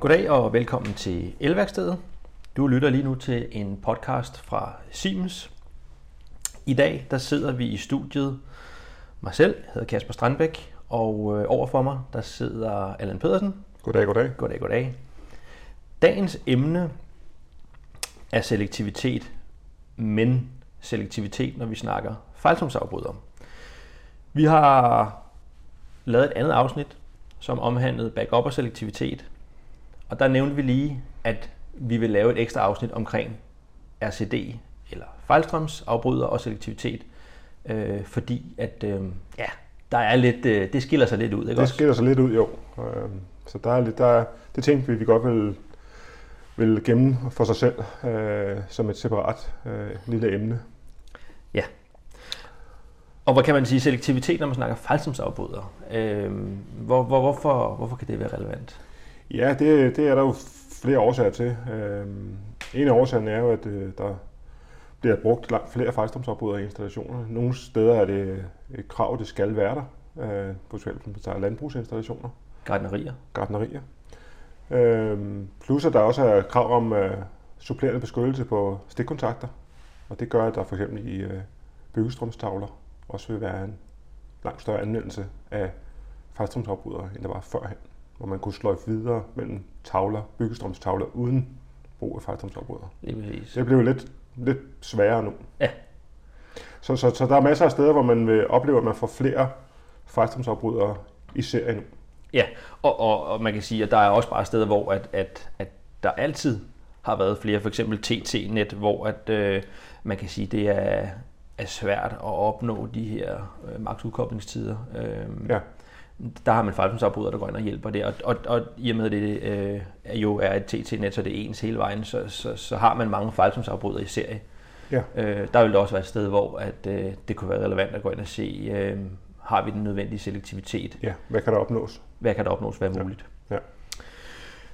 Goddag og velkommen til Elværkstedet. Du lytter lige nu til en podcast fra Siemens. I dag der sidder vi i studiet. Mig selv jeg hedder Kasper Strandbæk, og øh, overfor mig der sidder Allan Pedersen. Goddag, goddag. Goddag, goddag. Dagens emne er selektivitet, men selektivitet, når vi snakker fejlsomsafbrydere. Vi har lavet et andet afsnit, som omhandlede backup og selektivitet. Og der nævnte vi lige, at vi vil lave et ekstra afsnit omkring RCD, eller fejlstrømsafbryder og selektivitet, øh, fordi at, øh, ja, der er lidt, øh, det skiller sig lidt ud, ikke Det også? skiller sig lidt ud, jo. Øh, Så der er lidt, der, er- det tænkte vi, vi godt vil, vil gemme for sig selv øh, som et separat øh, lille emne. Og hvad kan man sige, selektivitet, når man snakker fejlstrømsafbryder? Øh, hvor, hvor, hvorfor, hvorfor kan det være relevant? Ja, det, det er der jo flere årsager til. Øh, en af årsagerne er jo, at øh, der bliver brugt langt flere fejlstrømsafbrydere i installationerne. Nogle steder er det et krav, det skal være der. Øh, på eksempel, man tager landbrugsinstallationer. Gardnerier? gartnerier. Øhm, plus at der også er krav om øh, supplerende beskyttelse på stikkontakter. Og det gør, at der for eksempel i øh, byggestrømstavler også vil være en langt større anvendelse af fejlstrømsafbrydere, end der var førhen. Hvor man kunne sløjfe videre mellem tavler, byggestrømstavler, uden brug af præcis. Det bliver lidt, lidt sværere nu. Ja. Så, så, så der er masser af steder, hvor man vil opleve, at man får flere fejlstrømsafbrydere i serien nu. Ja, og, og, og man kan sige, at der er også bare steder, hvor at, at, at der altid har været flere, for eksempel TT-net, hvor at, øh, man kan sige, det er, er svært at opnå de her øh, maksudkoblingstider. Øh, Ja. Der har man fejlsomsafbryder, der går ind og hjælper det, og, og, og i og med, det øh, jo er et TT-net, så det er ens hele vejen, så, så, så har man mange fejlsomsafbrydere i serie. Ja. Øh, der vil det også være et sted, hvor at, øh, det kunne være relevant at gå ind og se, øh, har vi den nødvendige selektivitet? Ja, hvad kan der opnås? Hvad kan der opnås, hvad er Ja. muligt? Ja.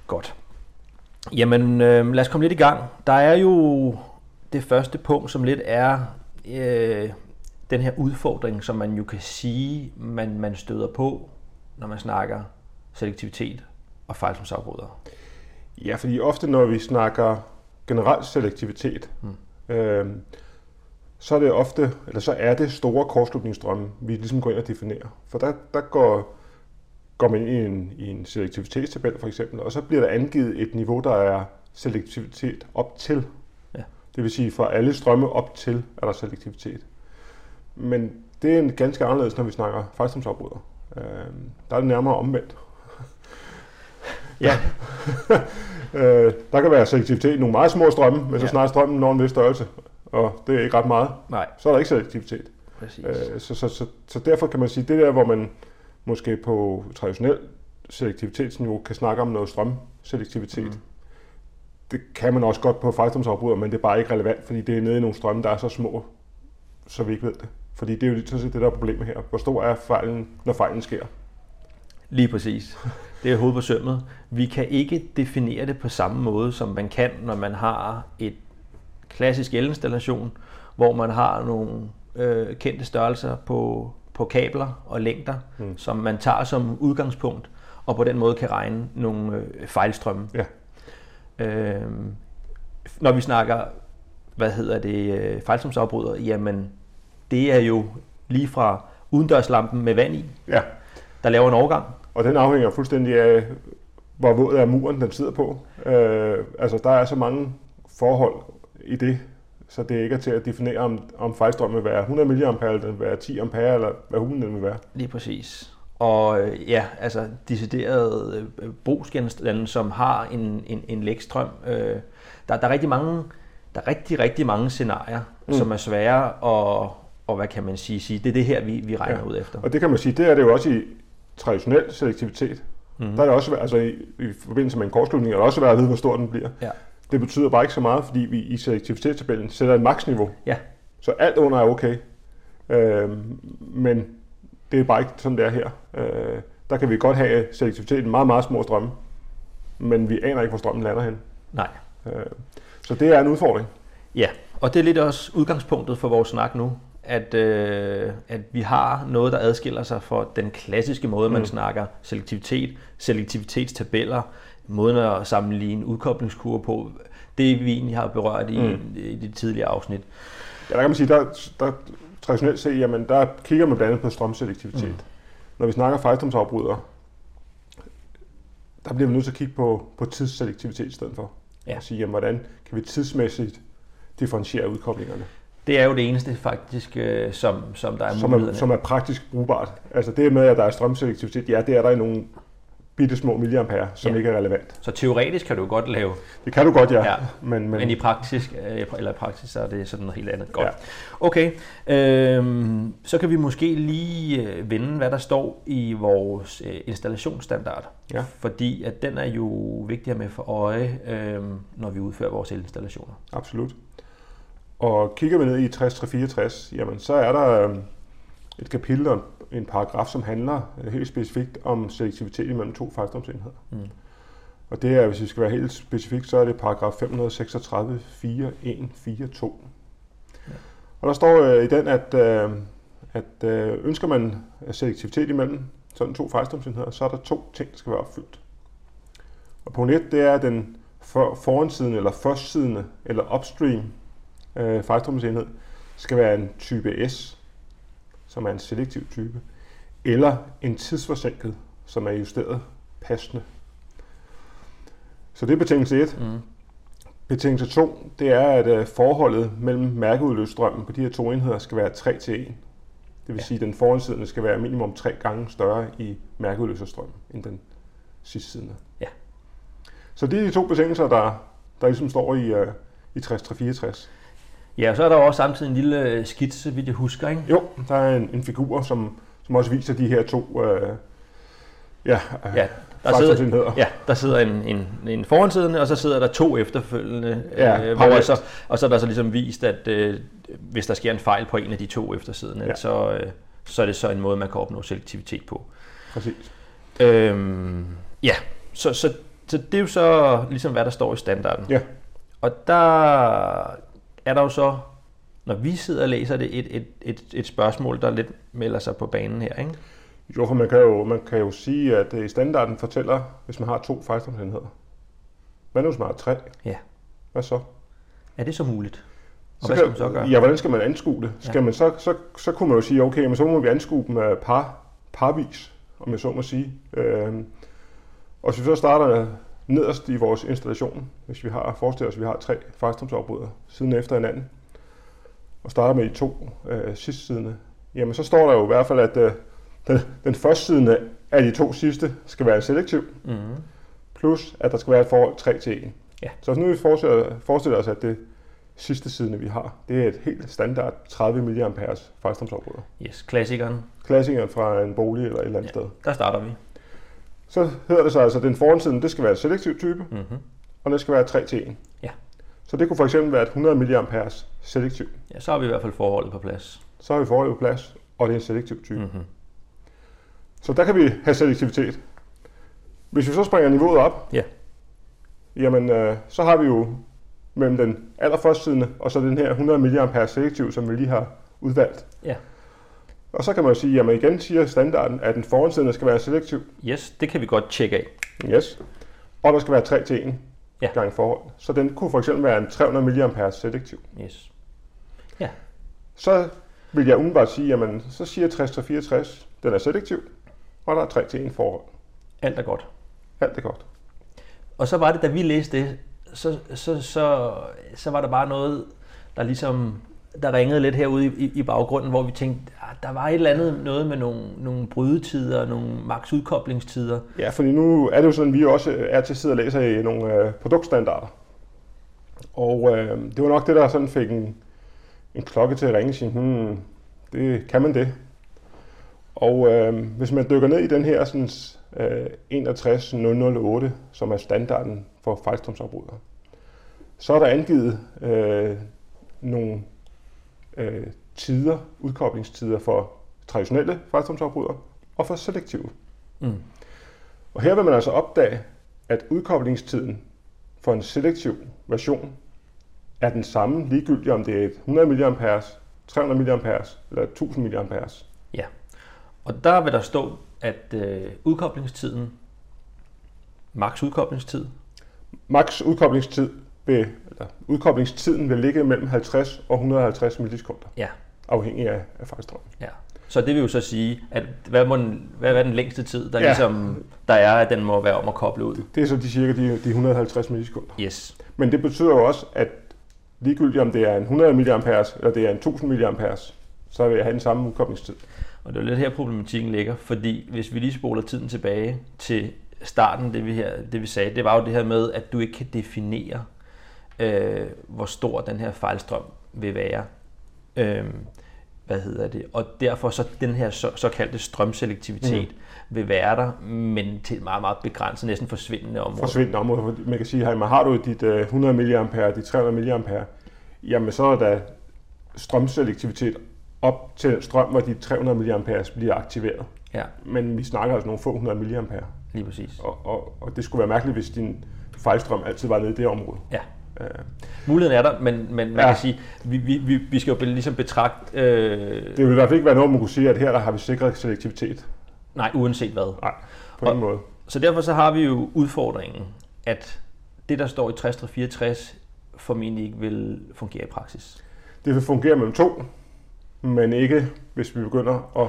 Godt. Jamen, øh, lad os komme lidt i gang. Der er jo det første punkt, som lidt er øh, den her udfordring, som man jo kan sige, man, man støder på, når man snakker selektivitet og fejlsomsafbrydere. Ja, fordi ofte når vi snakker generel selektivitet, mm. øh, så er det ofte, eller så er det store kortslutningsstrømme, vi ligesom går ind og definerer. For der, der går, går man ind i en, i en selektivitetstabel for eksempel, og så bliver der angivet et niveau, der er selektivitet op til. Ja. Det vil sige, for alle strømme op til er der selektivitet. Men det er en ganske anderledes, når vi snakker fejlstrømsafbryder. Øh, der er det nærmere omvendt. Ja, Øh, der kan være selektivitet i nogle meget små strømme, men så Ja. snart strømmen når en vis størrelse, og det er ikke ret meget, nej, så er der ikke selektivitet. præcis. Øh, så, så, så, så derfor kan man sige, det der, hvor man måske på traditionel selektivitetsniveau kan snakke om noget strømselektivitet, mm. det kan man også godt på fejlstrømsafbryder, men det er bare ikke relevant, fordi det er nede i nogle strømme, der er så små, så vi ikke ved det. Fordi det er jo sådan set det, der er problemet her. Hvor stor er fejlen, når fejlen sker? Lige præcis. Det er hovedet på sømmet. Vi kan ikke definere det på samme måde, som man kan, når man har et klassisk elinstallation, hvor man har nogle øh, kendte størrelser på, på kabler og længder, mm. Som man tager som udgangspunkt, og på den måde kan regne nogle øh, fejlstrømme. Ja. Øh, når vi snakker, hvad hedder det, øh, fejlstrømsafbrydere, jamen det er jo lige fra udendørslampen med vand i, Ja, der laver en overgang, Og den afhænger fuldstændig af, hvor våd er muren, den sidder på. Øh, altså, der er så mange forhold i det, så det ikke er til at definere, om, om fejlstrøm vil være 100 mA, eller den vil være 10 ampere, eller hvad hulen den vil være. Lige præcis. Og øh, ja, altså deciderede øh, brugsgenstande, som har en, en, en lægstrøm. Øh, der, der er rigtig mange, der er rigtig, rigtig mange scenarier. Mm. som er svære at, og hvad kan man sige, sige, det er det her, vi, vi regner ja. Ud efter. Og det kan man sige, det er det jo også i traditionel selektivitet. Mm. Der er det også, altså i, i forbindelse med en kortslutning, er det også værd at vide, hvor stor den bliver. Ja. Det betyder bare ikke så meget, fordi vi i selektivitetstabellen sætter et maksniveau. Ja. Så alt under er okay. Øh, men det er bare ikke sådan, det er her. Øh, der kan vi godt have selektivitet i meget, meget små strømme, men vi aner ikke, hvor strømmen lander hen. Nej. Øh, så det er en udfordring. Ja, og det er lidt også udgangspunktet for vores snak nu, at, øh, at vi har noget, der adskiller sig fra den klassiske måde, man Mm. snakker selektivitet, selektivitetstabeller, måden at sammenligne udkoblingskurve på, det vi egentlig har berørt i, mm. i de tidligere afsnit. Ja, der kan man sige, der, der traditionelt set, jamen der kigger man blandt andet på strømselektivitet. Mm. Når vi snakker fejlstrømsafbrydere, der bliver vi nødt til at kigge på, på tidsselektivitet i stedet for. Ja. Og sige, jamen, hvordan kan vi tidsmæssigt differentiere udkoblingerne. Det er jo det eneste faktisk, øh, som, som der er som er, som er praktisk brugbart. Altså det med, at der er strømselektivitet, ja, det er der i nogle bitte små milliampere, som ja. ikke er relevant. Så teoretisk kan du godt lave... Det kan du godt, ja. ja. Men, men, men i praksis, øh, eller praksis, så er det sådan noget helt andet. Godt. Ja. Okay, øhm, så kan vi måske lige øh, vende, hvad der står i vores installationsstandard. Ja. Fordi at den er jo vigtig med for øje, øhm, når vi udfører vores elinstallationer. Absolut. Og kigger vi ned i 6364, jamen så er der øhm, et kapitel og en paragraf, som handler øh, helt specifikt om selektivitet mellem to fejlstrømsenheder. Mm. Og det er, hvis vi skal være helt specifikt, så er det paragraf 536 4142. Ja. Og der står øh, i den, at, øh, at øh, ønsker man selektivitet imellem sådan to fejlstrømsenheder, så er der to ting, der skal være opfyldt. Og punkt 1, det er den for, foransiden eller førstsiden eller upstream øh, fejlstrømsenhed skal være en type S, som er en selektiv type, eller en tidsforsinket, som er justeret passende. Så det er betingelse 1. Mm. Betingelse 2, det er, at øh, forholdet mellem mærkeudløsstrømmen på de her to enheder skal være 3 til 1. Det vil ja. sige, at den foransiddende skal være minimum tre gange større i mærkeudløserstrøm end den sidste side. Ja. Så det er de to betingelser, der, der ligesom står i, uh, i 60-64. Ja, og så er der også samtidig en lille øh, skitse, vi jeg husker, ikke? Jo, der er en, en figur, som, som også viser de her to øh, ja, ja, der sidder, ja, der sidder en, en, en foransiddende, og så sidder der to efterfølgende, ja, øh, hvor så, og så er der så ligesom vist, at øh, hvis der sker en fejl på en af de to eftersiddende, ja. så, øh, så er det så en måde, man kan opnå selektivitet på. Præcis. Øhm, ja, så, så, så det er jo så ligesom, hvad der står i standarden. Ja. Og der er der jo så, når vi sidder og læser det, et, et, et, et spørgsmål, der lidt melder sig på banen her, ikke? Jo, for man kan jo, man kan jo sige, at i standarden fortæller, hvis man har to fejlstrømsenheder. Hvad nu, hvis man har tre? Ja. Hvad så? Er det så muligt? Og så hvad skal man så gøre? Ja, hvordan skal man anskue det? Skal ja. man så, så, så kunne man jo sige, okay, men så må vi anskue dem par, parvis, om jeg så må sige. Øh, og hvis vi så starter nederst i vores installation, hvis vi har, forestillet os, at vi har tre fejlstrømsafbrydere siden efter hinanden, og starter med de to øh, sidste sidende, jamen så står der jo i hvert fald, at øh, den, den første side af de to sidste skal være selektiv, mm-hmm. plus at der skal være et forhold 3 til 1. Ja. Så nu vi forestiller, forestiller os, at det sidste side, vi har, det er et helt standard 30 mA fejlstrømsafbryder. Yes, klassikeren. Klassikeren fra en bolig eller et eller andet ja, sted. Der starter vi. Så hedder det så altså, at den foransiden, det skal være selektiv type, mm-hmm. og det skal være 3 til 1. Ja. Så det kunne for eksempel være et 100 mA selektiv. Ja, så har vi i hvert fald forholdet på plads. Så har vi forholdet på plads, og det er en selektiv type. Mm-hmm. Så der kan vi have selektivitet. Hvis vi så springer niveauet op, ja. jamen øh, så har vi jo mellem den allerførste side og så den her 100 mA selektiv, som vi lige har udvalgt. Ja. Og så kan man jo sige, at man igen siger standarden, at den foransiddende skal være selektiv. Yes, det kan vi godt tjekke af. Yes. Og der skal være 3 til 1 ja. gang forhold. Så den kunne for eksempel være en 300 mA selektiv. Yes. Ja. Så vil jeg umiddelbart sige, at så siger 60 til 64, den er selektiv, og der er 3 til 1 forhold. Alt er godt. Alt er godt. Og så var det, da vi læste det, så, så, så, så var der bare noget, der ligesom der ringede lidt herude i, i baggrunden, hvor vi tænkte, at der var et eller andet noget med nogle, nogle brydetider, nogle maks udkoblingstider. Ja, fordi nu er det jo sådan, at vi også er til at sidde og læse i nogle øh, produktstandarder. Og øh, det var nok det, der sådan fik en, en klokke til at ringe og sige, hmm, det, kan man det? Og øh, hvis man dykker ned i den her sådan, øh, 61008, som er standarden for fejlstrømsafbrydere, så er der angivet øh, nogle øh, tider, udkoblingstider for traditionelle fejlstrømsafbrydere og for selektive. Mm. Og her vil man altså opdage, at udkoblingstiden for en selektiv version er den samme ligegyldigt om det er 100 mA, 300 mA eller 1000 mA. Ja, og der vil der stå, at øh, udkoblingstiden Max udkoblingstid? Max udkoblingstid vil, eller udkoblingstiden vil ligge mellem 50 og 150 millisekunder, Ja. afhængig af, af fejlstrømmen. ja. Så det vil jo så sige, at hvad, må den, hvad er den længste tid, der, Ja. ligesom, der er, at den må være om at koble ud? Det er så de cirka de, de 150 millisekunder. Yes. Men det betyder jo også, at ligegyldigt om det er en 100 mAh eller det er en 1000 mAh, så vil jeg have den samme udkoblingstid. Og det er lidt her problematikken ligger, fordi hvis vi lige spoler tiden tilbage til starten, det vi, her, det vi sagde, det var jo det her med, at du ikke kan definere, øh, hvor stor den her fejlstrøm vil være. Øh, hvad hedder det? Og derfor så den her så, såkaldte strømselektivitet mm. vil være der, men til et meget, meget begrænset, næsten forsvindende område. Forsvindende område. Man kan sige, at har du dit øh, 100 mAh, dit 300 mAh, jamen så er der strømselektivitet op til strøm, hvor de 300 mAh bliver aktiveret. Ja, Men vi snakker altså nogle få 100 mAh. lige præcis. Og, og, og det skulle være mærkeligt, hvis din fejlstrøm altid var nede i det område. Ja. Øh, Muligheden er der, men, men man Ja. kan sige, vi, vi, vi, skal jo ligesom betragte, øh, det vil i hvert fald ikke være noget, man kunne sige, at her der har vi sikret selektivitet. nej, uanset hvad. Nej, på Og- ingen måde. Så derfor så har vi jo udfordringen, at det, der står i 60-64, formentlig ikke vil fungere i praksis. Det vil fungere mellem to, men ikke hvis vi begynder at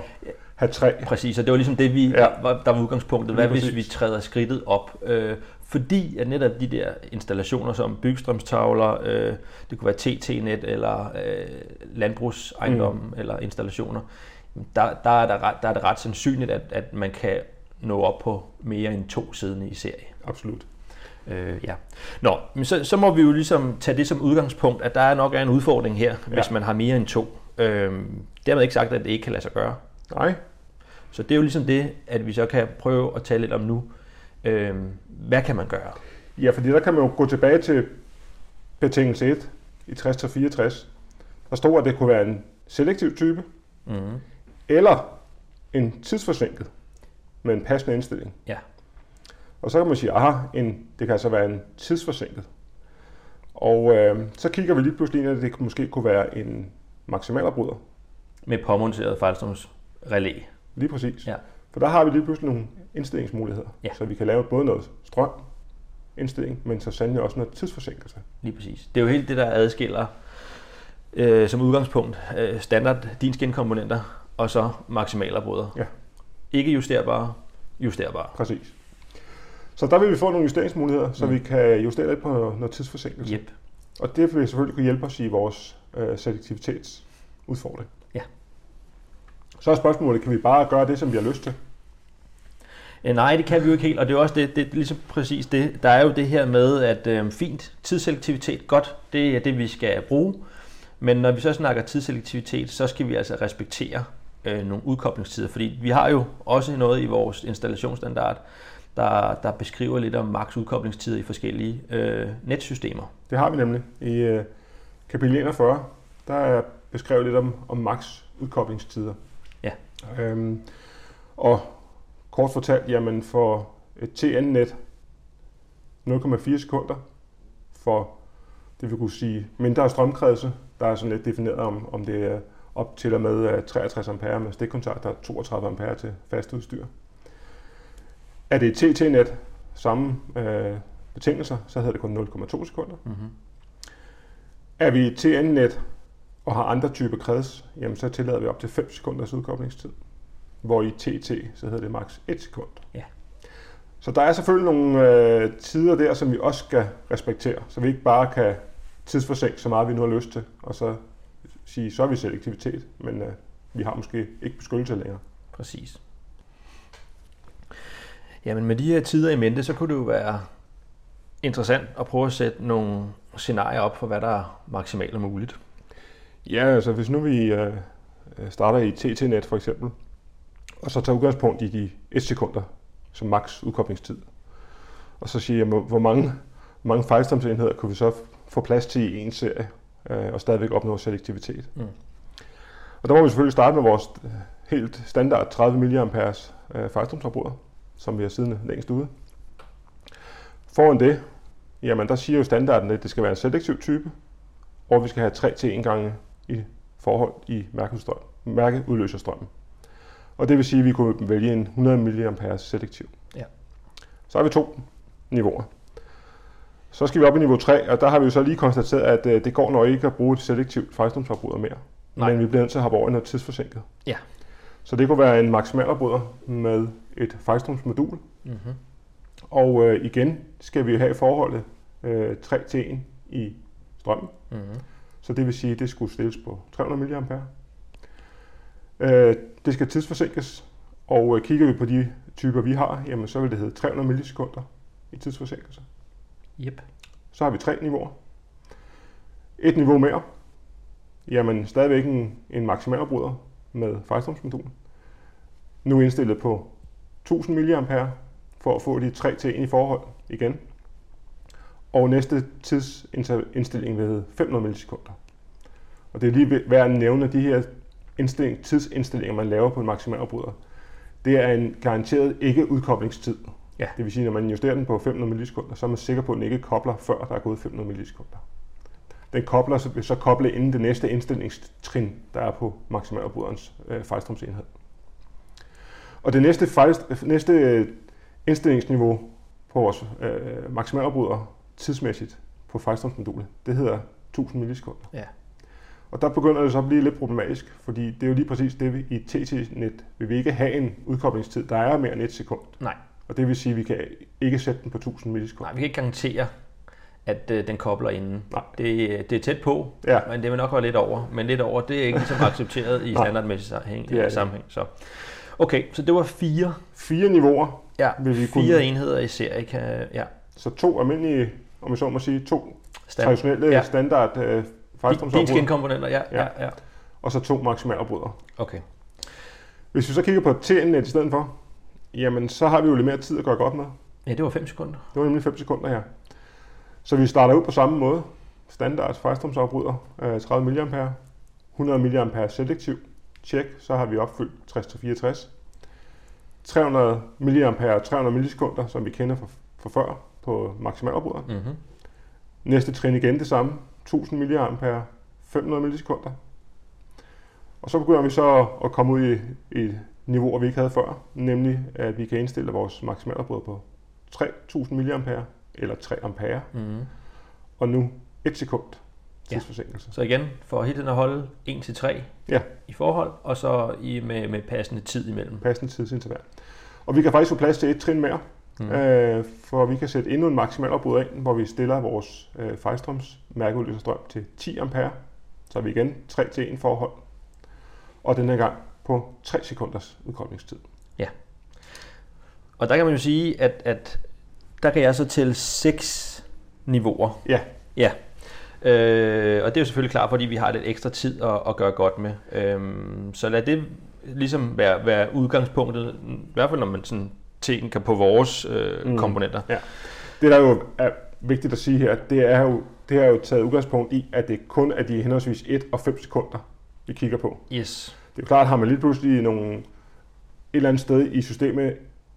have tre. Præcis, og det var ligesom det, vi, Ja. der var udgangspunktet. Hvad hvis vi træder skridtet op? Øh, fordi at netop de der installationer som byggestrømstavler, øh, det kunne være TT-net eller øh, landbrugsejendomme mm. eller installationer, der, der, er der, ret, der er det ret sandsynligt, at, at man kan nå op på mere end to siddende i serie. Absolut. Øh, ja. Nå, men så, så må vi jo ligesom tage det som udgangspunkt, at der nok er en udfordring her, ja. hvis man har mere end to. Øh, dermed ikke sagt, at det ikke kan lade sig gøre. Nej, Så det er jo ligesom det, at vi så kan prøve at tale lidt om nu. Øh, hvad kan man gøre? Ja, fordi der kan man jo gå tilbage til betingelse 1 i 60-64. Der stod, at det kunne være en selektiv type, Mm-hmm. eller en tidsforsinket med en passende indstilling. Ja. Og så kan man sige, aha, en, det kan altså være en tidsforsinket. Og øh, så kigger vi lige pludselig ind, at det måske kunne være en maksimalafbryder. Med påmonteret fejlstrømsrelæ. Lige præcis. Ja. For der har vi lige pludselig nogle indstillingsmuligheder. Ja. Så vi kan lave både noget strøm, indstilling, men så sandelig også noget tidsforsinkelse. Lige præcis. Det er jo helt det, der adskiller øh, som udgangspunkt øh, standard din skinkomponenter og så maksimalafbryder. Ja. Ikke justerbare, justerbare. Præcis. Så der vil vi få nogle justeringsmuligheder, så Mm. vi kan justere lidt på noget tidsforsinkelse. Yep. Og det vil selvfølgelig kunne hjælpe os i vores øh, selektivitetsudfordring. Så er spørgsmålet, kan vi bare gøre det, som vi har lyst til? Øh, nej, det kan vi jo ikke helt, og det er også det, det er ligesom præcis det. Der er jo det her med, at øh, fint, tidsselektivitet, godt, det er det, vi skal bruge. Men når vi så snakker tidsselektivitet, så skal vi altså respektere øh, nogle udkoblingstider, fordi vi har jo også noget i vores installationsstandard, der, der beskriver lidt om maks udkoblingstider i forskellige øh, netsystemer. Det har vi nemlig. I øh, kapitel 41, der er beskrevet lidt om, om max udkoblingstider. Øhm, og kort fortalt, jamen for et TN-net 0,4 sekunder for det vil kunne sige mindre strømkredse. Der er sådan lidt defineret om, om det er op til og med øh, 63 ampere med stikkontakter og 32 ampere til fast udstyr. Er det et TT-net, samme øh, betingelser, så hedder det kun 0,2 sekunder. Mm-hmm. Er vi et TN-net og har andre typer kreds, jamen så tillader vi op til 5 sekunders udkoblingstid. Hvor i TT, så hedder det maks 1 sekund. Ja. Så der er selvfølgelig nogle øh, tider der, som vi også skal respektere, så vi ikke bare kan tidsforsænke så meget, vi nu har lyst til, og så sige, så er vi selektivitet, men øh, vi har måske ikke beskyttelse længere. Præcis. Jamen med de her tider i mente, så kunne det jo være interessant at prøve at sætte nogle scenarier op for, hvad der er maksimalt muligt. Ja, altså hvis nu vi øh, starter i TT-net for eksempel, og så tager udgangspunkt i de 1 sekunder som maks udkoblingstid, og så siger jeg, hvor mange, mange fejlstrømsenheder kunne vi så få plads til i en serie, øh, og stadigvæk opnå selektivitet. Mm. Og der må vi selvfølgelig starte med vores øh, helt standard 30 mA øh, fejlstrømsafbryder, som vi har siden længst ude. Foran det, jamen der siger jo standarden, at det skal være en selektiv type, og vi skal have 3 til 1 gange i forhold i mærkeudstrøm, mærkeudløserstrømmen. Og det vil sige, at vi kunne vælge en 100 mA selektiv. Ja. Så har vi to niveauer. Så skal vi op i niveau 3, og der har vi jo så lige konstateret, at øh, det går nok ikke at bruge et selektivt fejlstrømsafbryder mere. Nej. Men vi bliver nødt til at hoppe over i noget tidsforsinket. Ja. Så det kunne være en maksimalafbryder med et fejlstrømsmodul. Mm-hmm. Og øh, igen skal vi have forholdet øh, 3 til 1 i strømmen. Mm-hmm. Så det vil sige, at det skulle stilles på 300 mA. Øh, det skal tidsforsinkes, og øh, kigger vi på de typer, vi har, jamen, så vil det hedde 300 millisekunder i tidsforsinkelse. Yep. Så har vi tre niveauer. Et niveau mere, jamen stadigvæk en, en maksimalafbryder med fejlstrømsmodulen. Nu indstillet på 1000 mA for at få de 3 til 1 i forhold igen. Og næste tidsindstilling hedde 500 millisekunder. Og det er lige værd at nævne, at de her indstilling, tidsindstillinger, man laver på en maksimalafbryder, det er en garanteret ikke-udkoblingstid. Ja. Det vil sige, når man justerer den på 500 millisekunder, så er man sikker på, at den ikke kobler, før der er gået 500 millisekunder. Den kobler, så vil så koble inden det næste indstillingstrin, der er på maksimalafbryderens øh, fejlstrømsenhed. Og det næste, fejl, næste øh, indstillingsniveau på vores øh, maksimalafbryder tidsmæssigt på fejlstrømsmodulet, det hedder 1000 millisekunder. Ja. Og der begynder det så at blive lidt problematisk, fordi det er jo lige præcis det, vi i TT-net vil vi ikke have en udkoblingstid, der er mere end et sekund. Nej. Og det vil sige, at vi kan ikke sætte den på 1000 millisekunder. Nej, vi kan ikke garantere, at øh, den kobler inden. Nej. Det, det er tæt på, Ja. men det vil nok være lidt over. Men lidt over, det er ikke ligesom accepteret i standardmæssig sammenhæng. Er det. sammenhæng så. Okay, så det var fire, Fire niveauer ja, vil vi kunne... fire enheder i serie. Kan, ja, Så to almindelige, om jeg så må sige, to stand, traditionelle Ja. ja. standard øh, skinkomponenter, ja, ja, Ja. ja. og så to maksimalafbryder. Okay. Hvis vi så kigger på TN-net i stedet for, jamen så har vi jo lidt mere tid at gøre godt med. Ja, det var 5 sekunder. Det var nemlig 5 sekunder her. Så vi starter ud på samme måde. Standard fejlstrømsafbryder, øh, 30 mA, 100 mA selektiv. Tjek, så har vi opfyldt 60-64. 300 mA 300 millisekunder, som vi kender fra, fra før på maksimalafbryderen. Mm-hmm. Næste trin igen det samme. 1000 mA 500 millisekunder. Og så begynder vi så at komme ud i, et niveau, vi ikke havde før. Nemlig, at vi kan indstille vores maksimalafbrud på 3000 mA eller 3 ampere. Mm-hmm. Og nu 1 sekund Ja. tidsforsinkelse. Så igen, for hele tiden at holde 1-3 Ja. i forhold, og så i, med, med passende tid imellem. Passende tidsinterval. Og vi kan faktisk få plads til et trin mere, Mm. øh, for vi kan sætte endnu en maksimalafbryder ind, hvor vi stiller vores øh, fejlstrøms mærkeudløserstrøm til 10 ampere. Så er vi igen 3 til 1 forhold. Og den her gang på 3 sekunders udkoblingstid. Og der kan man jo sige, at, at der kan jeg så til seks niveauer. Ja. Ja. Øh, og det er jo selvfølgelig klart, fordi vi har lidt ekstra tid at, at gøre godt med. Øhm, så lad det ligesom være, være udgangspunktet, i hvert fald når man sådan tænker på vores øh, mm. Komponenter. Det, der jo er vigtigt at sige her, det er jo, det er jo taget udgangspunkt i, at det kun er de henholdsvis 1 og 5 sekunder, vi kigger på. Yes. Det er jo klart, har man lige pludselig nogle, et eller andet sted i systemet,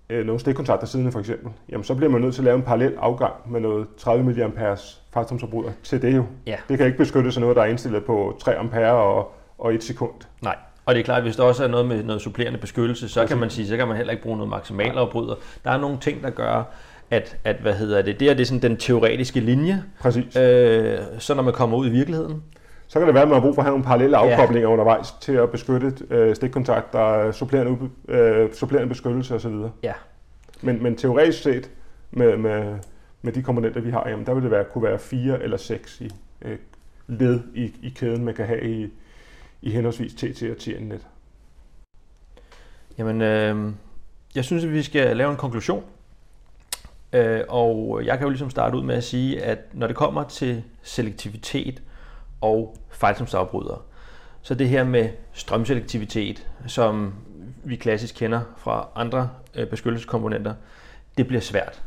øh, nogle stikkontakter siden for eksempel, jamen så bliver man nødt til at lave en parallel afgang med noget 30 mA fejlstrømsforbruger til det jo. Ja. Det kan ikke beskytte sig noget, der er indstillet på 3 ampere og, og 1 sekund. Nej. Og det er klart, at hvis der også er noget med noget supplerende beskyttelse, så kan man sige, så kan man heller ikke bruge noget maksimalafbryder. Der er nogle ting, der gør, at, at hvad hedder det, det er, det er sådan den teoretiske linje. Præcis. Øh, så når man kommer ud i virkeligheden, Så kan det være, at man har brug for at have nogle parallelle Ja. afkoblinger undervejs til at beskytte øh, stikkontakter, supplerende, øh, supplerende beskyttelse osv. Ja. Men, men teoretisk set, med, med, med de komponenter, vi har, jamen, der vil det være, kunne være fire eller seks i, øh, led i, i kæden, man kan have i, i henholdsvis TT og TN-net. Jamen, øh, jeg synes, at vi skal lave en konklusion. Øh, og jeg kan jo ligesom starte ud med at sige, at når det kommer til selektivitet og fejlsomsafbryder, så det her med strømselektivitet, som vi klassisk kender fra andre øh, beskyttelseskomponenter, det bliver svært.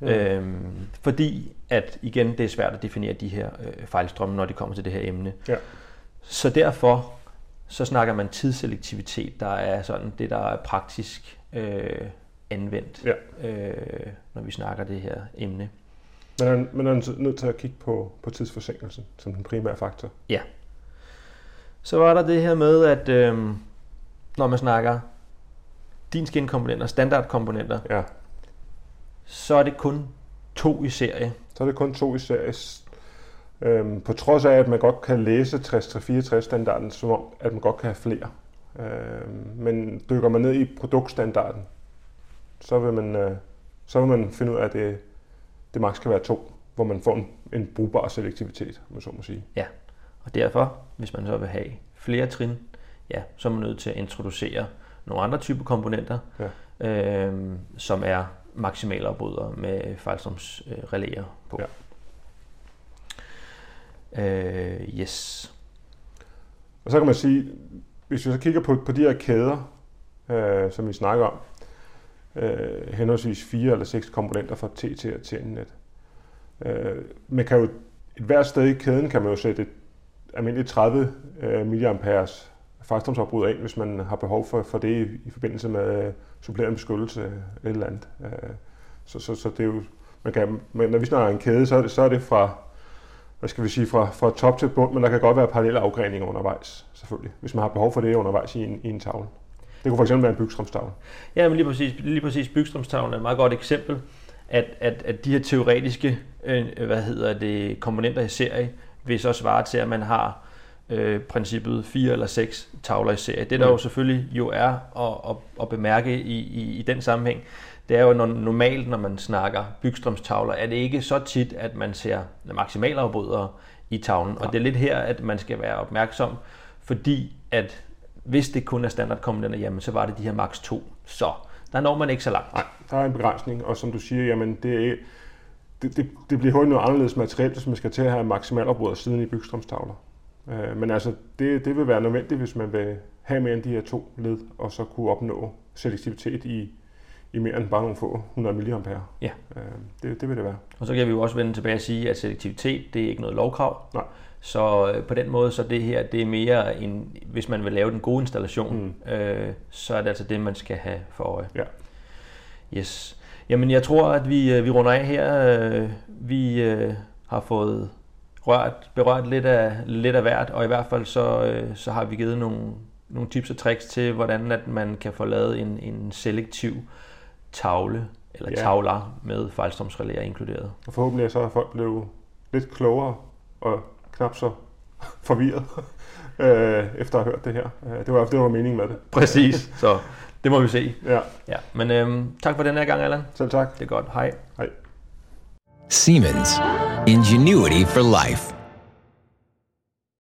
Mm. Øhm, fordi at igen, det er svært at definere de her øh, fejlstrømme, når de kommer til det her emne. Ja. Så derfor så snakker man tidsselektivitet, der er sådan det, der er praktisk øh, anvendt, Ja. øh, når vi snakker det her emne. Man er, man er nødt til at kigge på, på tidsforsinkelsen som den primære faktor. Så var der det her med, at øh, når man snakker din skinkomponenter, standardkomponenter, Ja, så er det kun to i serie. Så er det kun to i serie. Øhm, på trods af, at man godt kan læse 63-64 standarden, som om, at man godt kan have flere. Øhm, men dykker man ned i produktstandarden, så vil man, øh, så vil man finde ud af, at det, det maks kan være to, hvor man får en, en brugbar selektivitet, om så må sige. Ja, og derfor, hvis man så vil have flere trin, ja, så er man nødt til at introducere nogle andre typer komponenter, ja. øh, som er maksimalafbrydere med fejlstrømsrelæer på. Ja. Øh, yes. Og så kan man sige, hvis vi så kigger på, på de her kæder, øh, som vi snakker om, øh, henholdsvis fire eller seks komponenter fra T til TN-net. Øh, man kan jo, et hvert sted i kæden kan man jo sætte et almindeligt 30 øh, mA fejlstrømsafbrud ind, hvis man har behov for, for det i, i forbindelse med øh, supplerende beskyttelse eller et eller andet. Øh, så, så, så det er jo, man kan, men når vi snakker en kæde, så er det, så er det fra, hvad skal vi sige, fra, fra top til bund, men der kan godt være parallelle afgreninger undervejs, selvfølgelig, hvis man har behov for det undervejs i en, i en tavle. Det kunne fx være en bygstrømstavle. Ja, men lige præcis, lige præcis bygstrømstavlen er et meget godt eksempel, at, at, at de her teoretiske øh, hvad hedder det, komponenter i serie vil så svare til, at man har øh, princippet fire eller seks tavler i serie. Det der mm. jo selvfølgelig jo er at, at, at bemærke i, i, i den sammenhæng, det er jo når, normalt, når man snakker bygstrømstavler, er det ikke så tit, at man ser maksimalafbrydere i tavlen. Ja. Og det er lidt her, at man skal være opmærksom, fordi at hvis det kun er standardkomponenter, jamen så var det de her max 2. Så der når man ikke så langt. Nej, der er en begrænsning, og som du siger, jamen det, det, det, det bliver hurtigt noget anderledes materielt, hvis man skal til at have maksimalafbrydere siden i bygstrømstavler. Øh, men altså, det, det vil være nødvendigt, hvis man vil have mere end de her to led, og så kunne opnå selektivitet i, i mere end bare nogle få 100 mA. Ja. Øh, det, det vil det være. Og så kan vi jo også vende tilbage og sige, at selektivitet, det er ikke noget lovkrav. Nej. Så øh, på den måde, så det her, det er mere en, hvis man vil lave den gode installation, mm. øh, så er det altså det, man skal have for øje. Ja. Yes. Jamen, jeg tror, at vi, vi runder af her. Vi øh, har fået rørt, berørt lidt af, lidt af hvert, og i hvert fald så, øh, så har vi givet nogle, nogle tips og tricks til, hvordan at man kan få lavet en, en selektiv tavle, eller ja. tavler med fejlstrømsrelæer inkluderet. Og forhåbentlig så er folk blevet lidt klogere og knap så forvirret øh, efter at have hørt det her. Øh, det var det var meningen med det. Præcis, så det må vi se. Ja. ja. Men øhm, tak for den her gang, Allan. Selv tak. Det er godt. Hej. Hej. Siemens. Ingenuity for life.